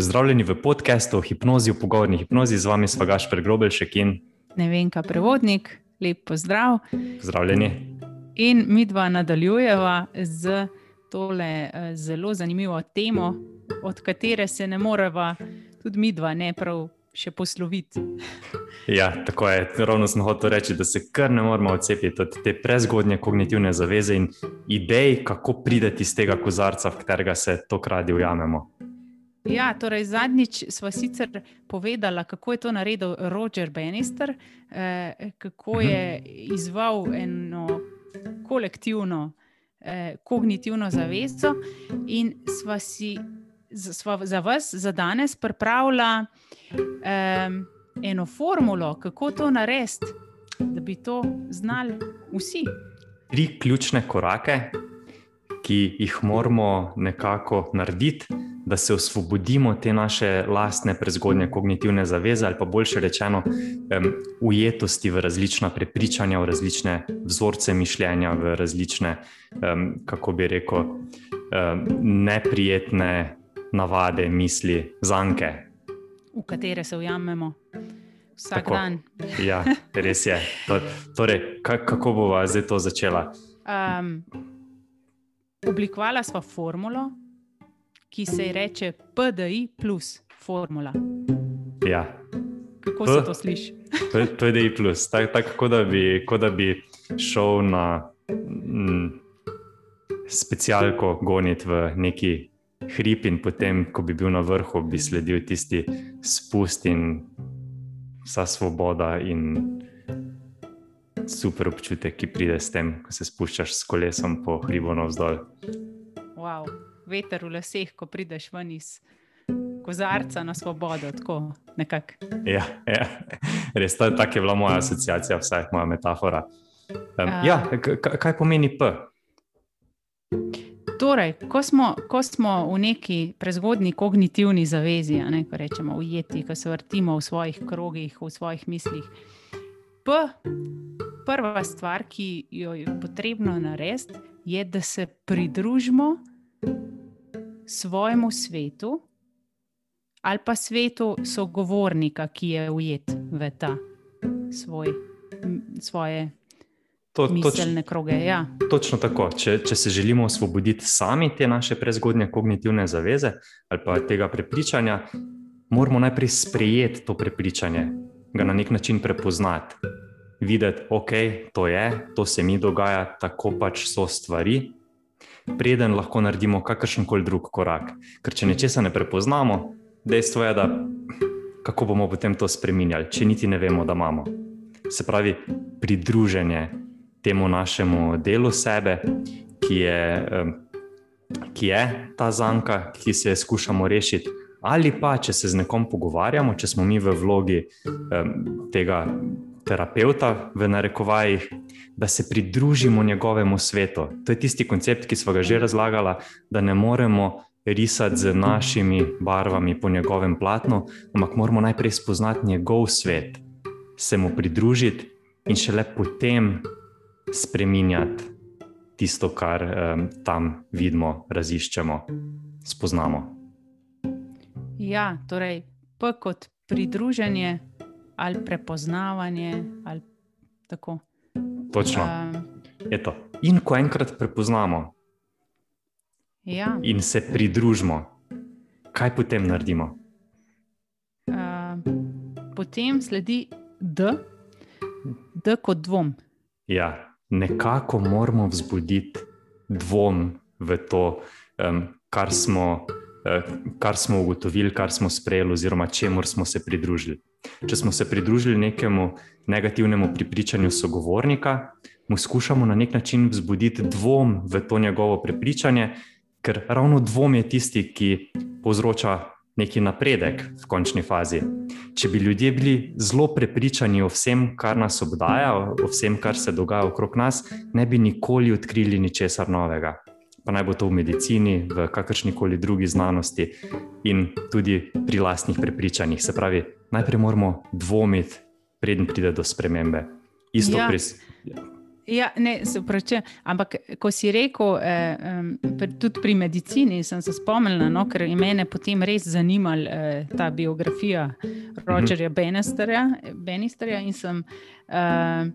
Pozdravljeni v podkastu o hipnozi, v pogovorni hipnozi, z vami smo Gašpr Grobelšek in ne vem, kaj prevodnik, lep pozdrav. Pozdravljeni. In mi dva nadaljujeva z tole eh, zelo zanimivo temo, od katere se ne moreva, tudi mi dva, ne prav še posloviti. Ja, tako je. Ravno sem hotel reči, da se kar ne moramo odcepiti od te prezgodnje kognitivne zaveze in idej, kako prideti iz tega kozarca, v katerega se tokrat ujamemo. Ja, torej zadnjič smo sicer povedali, kako je to naredil Roger Bannister, eh, kako je izval eno kolektivno eh, kognitivno zavezo, in sva si sva za vas, za danes, pripravila eh, eno formulo, kako to narediti, da bi to znali vsi. Tri ključne korake, ki jih moramo nekako narediti da se osvobodimo te naše lastne prezgodnje kognitivne zaveze, ali pa boljše rečeno, um, ujetosti v različna prepričanja, v različne vzorce mišljenja, v različne, um, kako bi rekel, um, neprijetne navade, misli, zanke. V katere se ujamemo vsak Tako, dan. ja, res je. Torej, kako bomo zdaj to začela? Um, oblikovala smo formulo, ki se ji reče PDI plus formula. Ja. Kako se to sliši? PDI plus, tako tak, da, da bi šel na mm, specialko goniti v neki hrib, in potem, ko bi bil na vrhu, bi sledil tisti spust in vsa svoboda. Super občutek, ki pride s tem, ko se spuščaš s kolesom po hribu navzdol. Wow veter v laseh, ko prideš ven iz kozarca na svobodo. Tako, ja, ja, res ta, tak je bila moja asociacija, vsaj moja metafora. Um, uh, ja, kaj pomeni P? Torej, ko smo, ko smo v neki prezgodni kognitivni zavezi, ne, ko rečemo ujeti, ko se vrtimo v svojih krogih, v svojih mislih. P, prva stvar, ki jo je potrebno narediti, je, da se pridružimo svojemu svetu ali pa svetu sogovornika, ki je ujet v ta svoj, svoje to, miselne kroge. Ja. Točno tako. Če, če se želimo osvoboditi sami te naše prezgodnje kognitivne zaveze ali pa tega prepričanja, moramo najprej sprejeti to prepričanje, ga na nek način prepoznati. Videti, okay, to je, to se mi dogaja, tako pač so stvari, preden lahko naredimo kakršen koli drug korak. Ker če nečesa ne prepoznamo, dejstvo je, da kako bomo potem to spremenjali, če niti ne vemo, da imamo. Se pravi, pridruženje temu našemu delu sebe, ki je, ki je ta zanka, ki se je skušamo rešiti. Ali pa, če se z nekom pogovarjamo, če smo mi v vlogi um, tega terapeuta, v narekovajih, da se pridružimo njegovemu svetu. To je tisti koncept, ki smo ga že razlagali, da ne moremo risati z našimi barvami po njegovem platnu, ampak moramo najprej spoznati njegov svet, se mu pridružiti in šele potem spremenjati tisto, kar um, tam vidimo, raziščemo, spoznamo. Ja, torej, P kot pridruženje ali prepoznavanje. Ali tako. Točno. Uh, in ko enkrat prepoznamo ja. in se pridružimo, kaj potem naredimo? Uh, potem sledi D, D kot dvom. Ja, nekako moramo vzbuditi dvom v to, um, kar, smo, uh, kar smo ugotovili, kar smo sprejeli, oziroma čemu smo se pridružili. Če smo se pridružili nekemu negativnemu pripričanju sogovornika, mu skušamo na nek način vzbuditi dvom v to njegovo prepričanje, ker ravno dvom je tisti, ki povzroča neki napredek v končni fazi. Če bi ljudje bili zelo prepričani o vsem, kar nas obdaja, o vsem, kar se dogaja okrog nas, ne bi nikoli odkrili ničesar novega. Pa naj bo to v medicini, v kakršni koli drugi znanosti in tudi pri lastnih prepričanjih. Se pravi, najprej moramo dvomiti, preden pride do spremembe. Isto ja. pri. Ja, ne, se pravi, ampak ko si rekel, eh, tudi pri medicini, sem se spomnil, no, ker je mene potem res zanimala eh, ta biografija Rogerja mm -hmm. Benisterja in sem eh,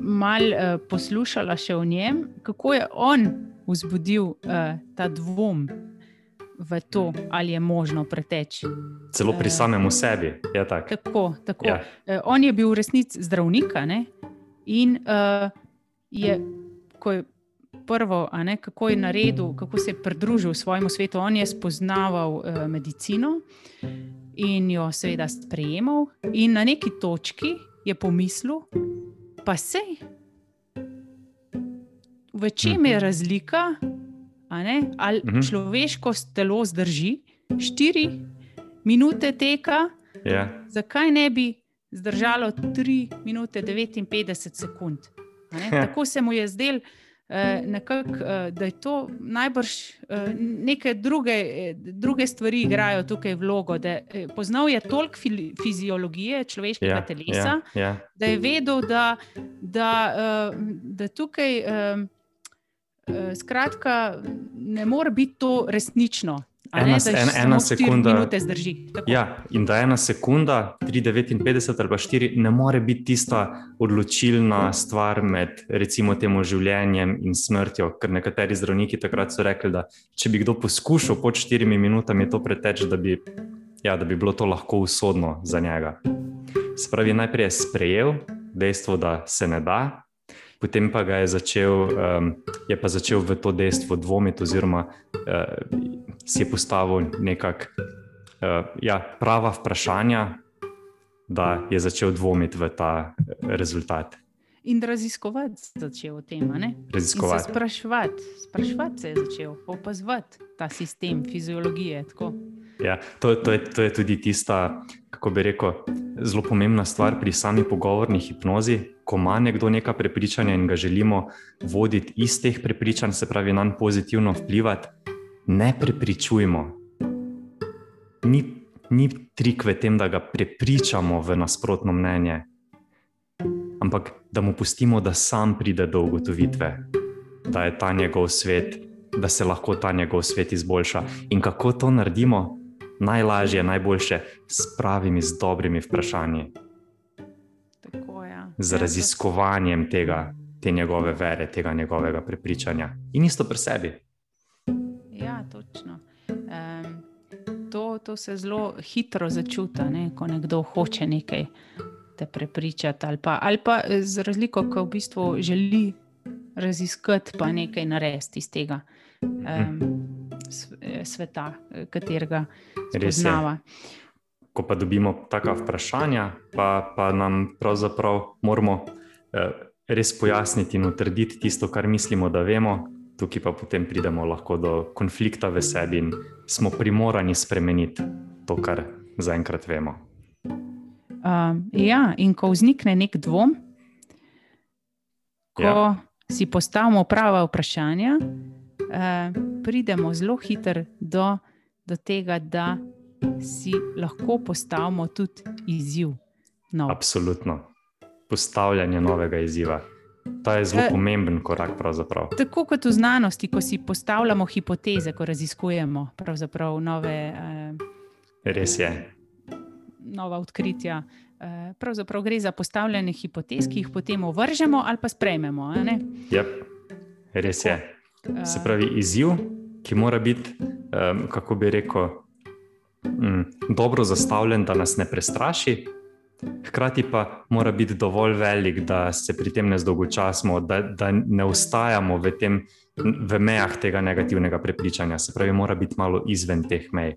mal eh, poslušala še o njem, kako je on vzbudil eh, ta dvom. V to, ali je možno preteči. Celo pri uh, samem sebi je tak. tako. Tako. Ja. Uh, on je bil v resnici zdravnik, in uh, je, ko je prvo, ne, kako je naredil, kako se je pridružil svojemu svetu. On je spoznaval uh, medicino in jo seveda sprejemal, in na neki točki je pomislil, pa sej, v čem je mhm. razlika, ali mhm. človeško telo zdrži štiri minute teka. Yeah. Ja. Zakaj ne bi zdržalo 3 minute 59 sekund? Tako se mu je zdelo, eh, eh, da je to najbrž eh, neke druge, druge stvari igrajo tukaj vlogo. Poznal je toliko fiziologije človeškega ja, telesa, ja, ja. da je vedel, da, da, da tukaj skratka, ne more biti to resnično. Ena, ne, en, ena sekunda. Zdrži, ja, in da ena sekunda, 3,59 ali pa 4, ne more biti tista odločilna stvar med recimo temu življenjem in smrtjo. Ker nekateri zdravniki takrat so rekli, da če bi kdo poskušal pod 4 minutami to preteči, da, ja, da bi bilo to lahko usodno za njega. Spravi, najprej je sprejel dejstvo, da se ne da, potem pa je začel, um, je pa začel v to dejstvo dvomiti, oziroma uh, si je postavil nekakšna uh, ja, prava vprašanja, da je začel dvomiti v ta rezultat. In raziskovati začel o tem, ne? Raziskovati. Sprašovati, sprašovati se je začel, opazovati ta sistem fiziologije. Ja, to, to, je, to je tudi tista, kako bi rekel, zelo pomembna stvar pri sami pogovorni hipnozi. Ko ima nekdo neka prepričanja in ga želimo voditi iz teh prepričanj, se pravi, nam pozitivno vplivati, ne prepričujmo. Ni, ni trik v tem, da ga prepričamo v nasprotno mnenje, ampak da mu pustimo, da sam pride do ugotovitve, da je ta njegov svet, da se lahko ta njegov svet izboljša. In kako to naredimo? Najlažje, najboljše s pravimi, z dobrimi vprašanji. Tako, ja. Z raziskovanjem tega, te njegove vere, tega njegovega prepričanja. In isto pri sebi. Ja, točno. Um, to, to se zelo hitro začuti, ne? ko nekdo hoče nekaj te prepričati. Ali pa, ali pa z razliko, ko v bistvu želi raziskati, pa nekaj narediti iz tega um, sveta, katerega spoznava. Ko pa dobimo taka vprašanja, pa, pa nam pravzaprav moramo eh, res pojasniti in utrditi tisto, kar mislimo, da vemo, tukaj pa potem pridemo lahko do konflikta v sebi in smo primorani spremeniti to, kar zaenkrat vemo. Uh, ja, in ko vznikne nek dvom, ko ja. si postavimo prava vprašanja, pridemo zelo hitro do, do tega, da si lahko postavimo tudi izziv. No. Absolutno. Postavljanje novega izziva. To je zelo eh, pomemben korak. Tako kot v znanosti, ko si postavljamo hipoteze, ko raziskujemo nove. Eh, Res je. Nova odkritja. Eh, pravzaprav gre za postavljanje hipotez, ki jih potem ovržemo ali pa sprejmemo. Yep. Res je. Se pravi, izziv, ki mora biti, kako bi rekel, mm, dobro zastavljen, da nas ne prestraši, Hkrati pa mora biti dovolj velik, da se pri tem ne zdolgočasimo, da, da ne ostajamo v, tem, v mejah tega negativnega prepričanja. Se pravi, mora biti malo izven teh mej.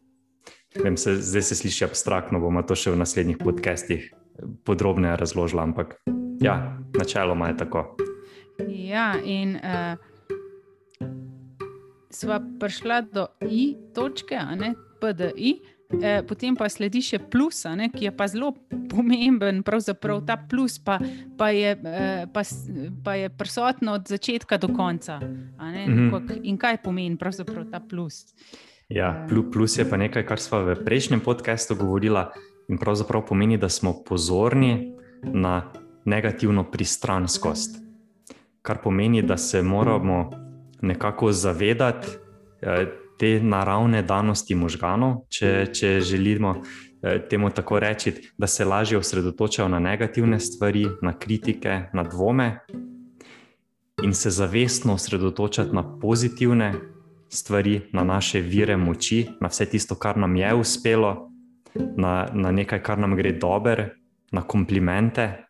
Vem, se, zdaj se sliši abstraktno, bomo to še v naslednjih podcestih podrobneje razložili, ampak ja, načeloma je tako. Ja, in uh, sva prišla do I točke, a ne PDI. Eh, potem pa sledi še plus, ne, ki je pa zelo pomemben. Pravzaprav ta plus pa, pa, je, eh, pa, pa je prisoten od začetka do konca. Mm -hmm. In kaj pomeni pravzaprav ta plus? Ja, eh. plus je pa nekaj, kar smo v prejšnjem podkastu govorili, in pravzaprav pomeni, da smo pozorni na negativno pristranskost. kar pomeni, da se moramo nekako zavedati eh, te naravne danosti možganov, če, če želimo eh, temu tako reči, da se lažje osredotočajo na negativne stvari, na kritike, na dvome, in se zavestno osredotočati na pozitivne stvari, na naše vire moči, na vse tisto, kar nam je uspelo, na, na nekaj, kar nam gre dobro, na komplimente.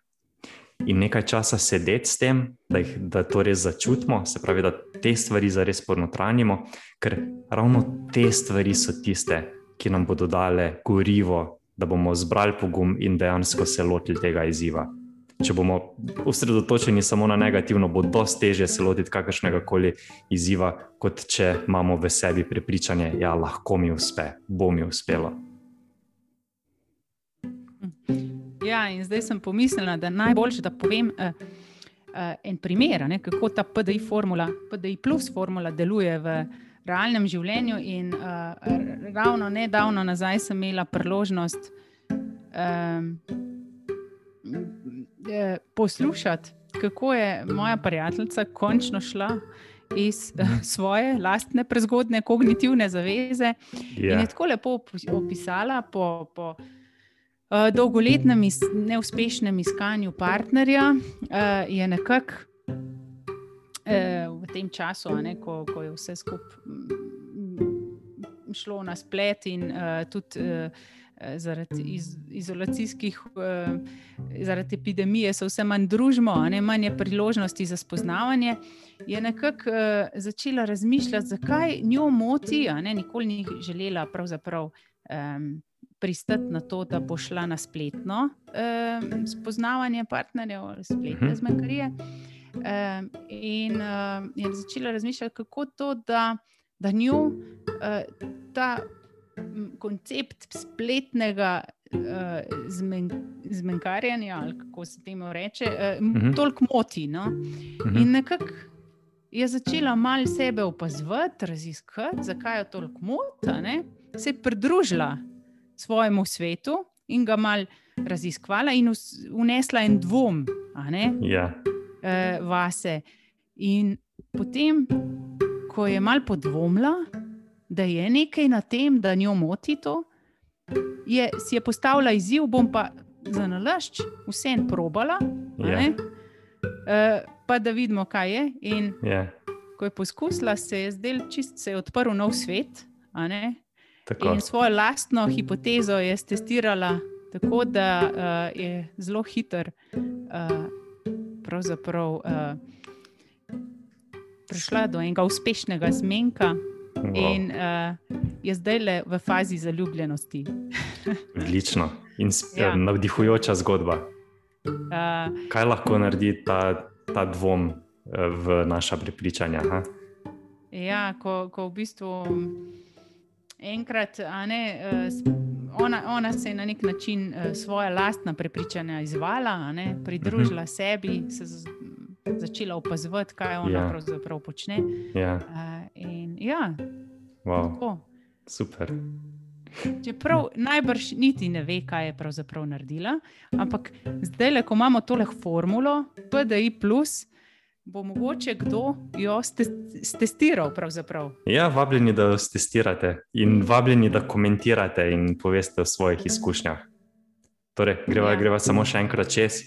In nekaj časa sedeti s tem, da, jih, da to res začutimo, se pravi, da te stvari zares ponotranjimo, ker ravno te stvari so tiste, ki nam bodo dale gorivo, da bomo zbrali pogum in dejansko se lotili tega izziva če bomo osredotočeni samo na negativno, bo dosti težje se lotiti kakršnega koli izziva, kot če imamo v sebi prepričanje, da ja, lahko mi uspe, bo mi uspelo. Ja, in zdaj sem pomislila, da je najboljše, da povem uh, uh, en primer, ne, kako ta PDI formula, PDI plus formula deluje v realnem življenju. In uh, ravno nedavno nazaj sem imela priložnost. Um, poslušati, kako je moja prijateljica končno šla iz svoje lastne prezgodne kognitivne zaveze yeah. in je ja. tako lepo opisala po. po Uh, dolgoletnem iz, neuspešnem iskanju partnerja uh, je nekako uh, v tem času, ne, ko, ko je vse skupaj mm, šlo na splet in uh, tudi uh, zaradi iz, izolacijskih, zaradi epidemije, so vse manj družbo, ne manj priložnosti za spoznavanje. Je nekako uh, začela razmišljati, zakaj njo moti, ne nikoli ni želela pravzaprav um, pristati na to, da bo šla na spletno um, spoznavanje partnerjev ali spletne mhm. zmenkarije. Um, in uh, je začela razmišljati, kako to, da, da njo uh, ta koncept spletnega uh, zmen, zmenkarjanja, ali kako se temu reče, uh, uh -huh. toliko moti. No? Uh mhm. -huh. In nekako je začela malo sebe opazovati, raziskati, zakaj je toliko moti. Se je pridružila svojemu svetu in ga malo raziskvala, in unesla en dvom. Ja. uh, vase. In potem, ko je malo podvomila, da je nekaj na tem, da njo moti to. Je, si je postavila izziv, bom pa za nalašč vse en probala, uh, pa da vidimo, kaj je. In yeah. ko je poskusila, se je zdel čist, se je odprl nov svet. In svojo lastno hipotezo je testirala tako, da uh, je zelo hiter. Uh, pravzaprav uh, prišla do enega uspešnega zmenka. Wow. In uh, je zdaj le v fazi zaljubljenosti. Odlično in ja. navdihujoča zgodba. Uh, Kaj lahko naredi ta, ta dvom v naša prepričanja? Ha? Ja, ko, ko v bistvu enkrat, ne, uh, ona, ona se je na nek način uh, svoje lastna prepričanja izvala, ne, pridružila uh mhm. -huh. sebi, se začela opazovati, kaj ona ja. pravzaprav počne. Ja. Uh, in, ja, wow. super. Čeprav najbrž niti ne ve, kaj je pravzaprav naredila, ampak zdaj, le, ko imamo tole formulo, PDI, bo mogoče kdo jo testiral. Ja, vabljeni, da jo testirate in vabljeni, da komentirate in poveste o svojih izkušnjah. Torej, greva, ja. greva samo še enkrat čez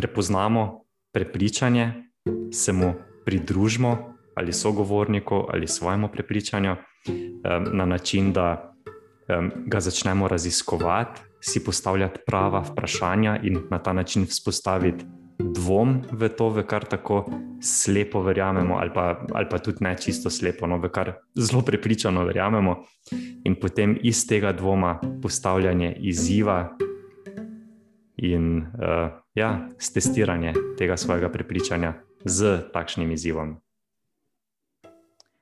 prepoznamo prepričanje, se mu pridružimo ali sogovorniku ali svojemu prepričanju um, na način, da um, ga začnemo raziskovati, si postavljati prava vprašanja in na ta način vzpostaviti dvom v to, v kar tako slepo verjamemo, ali pa, ali pa tudi ne čisto slepo, no, v kar zelo prepričano verjamemo, in potem iz tega dvoma postavljanje izziva in uh, ja, testiranje tega svojega prepričanja z takšnim izzivom.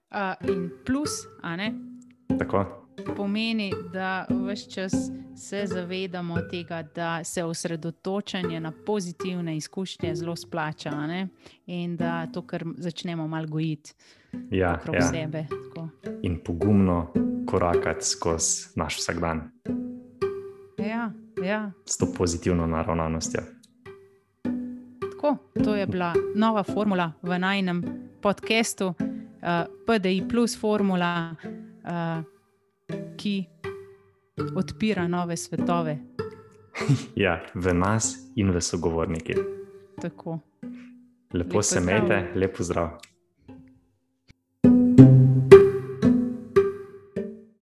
Uh, in plus, ne, pomeni, da vse čas se zavedamo tega, da se osredotočanje na pozitivne izkušnje zelo splača ne, in da to, kar začnemo malo gojiti ja, okrog ja. sebe. Tako. In pogumno korakati skozi naš vsakdan. Ja, ja. S to pozitivno naravnanostjo. Tako, to je bila nova formula v najnem podkastu, uh, PDI, plus formula, uh, ki odpira nove svetove. Ja, v nas in v sogovorniki. Tako. Lepo Lep se pozdrav. imejte, lepo zdrav.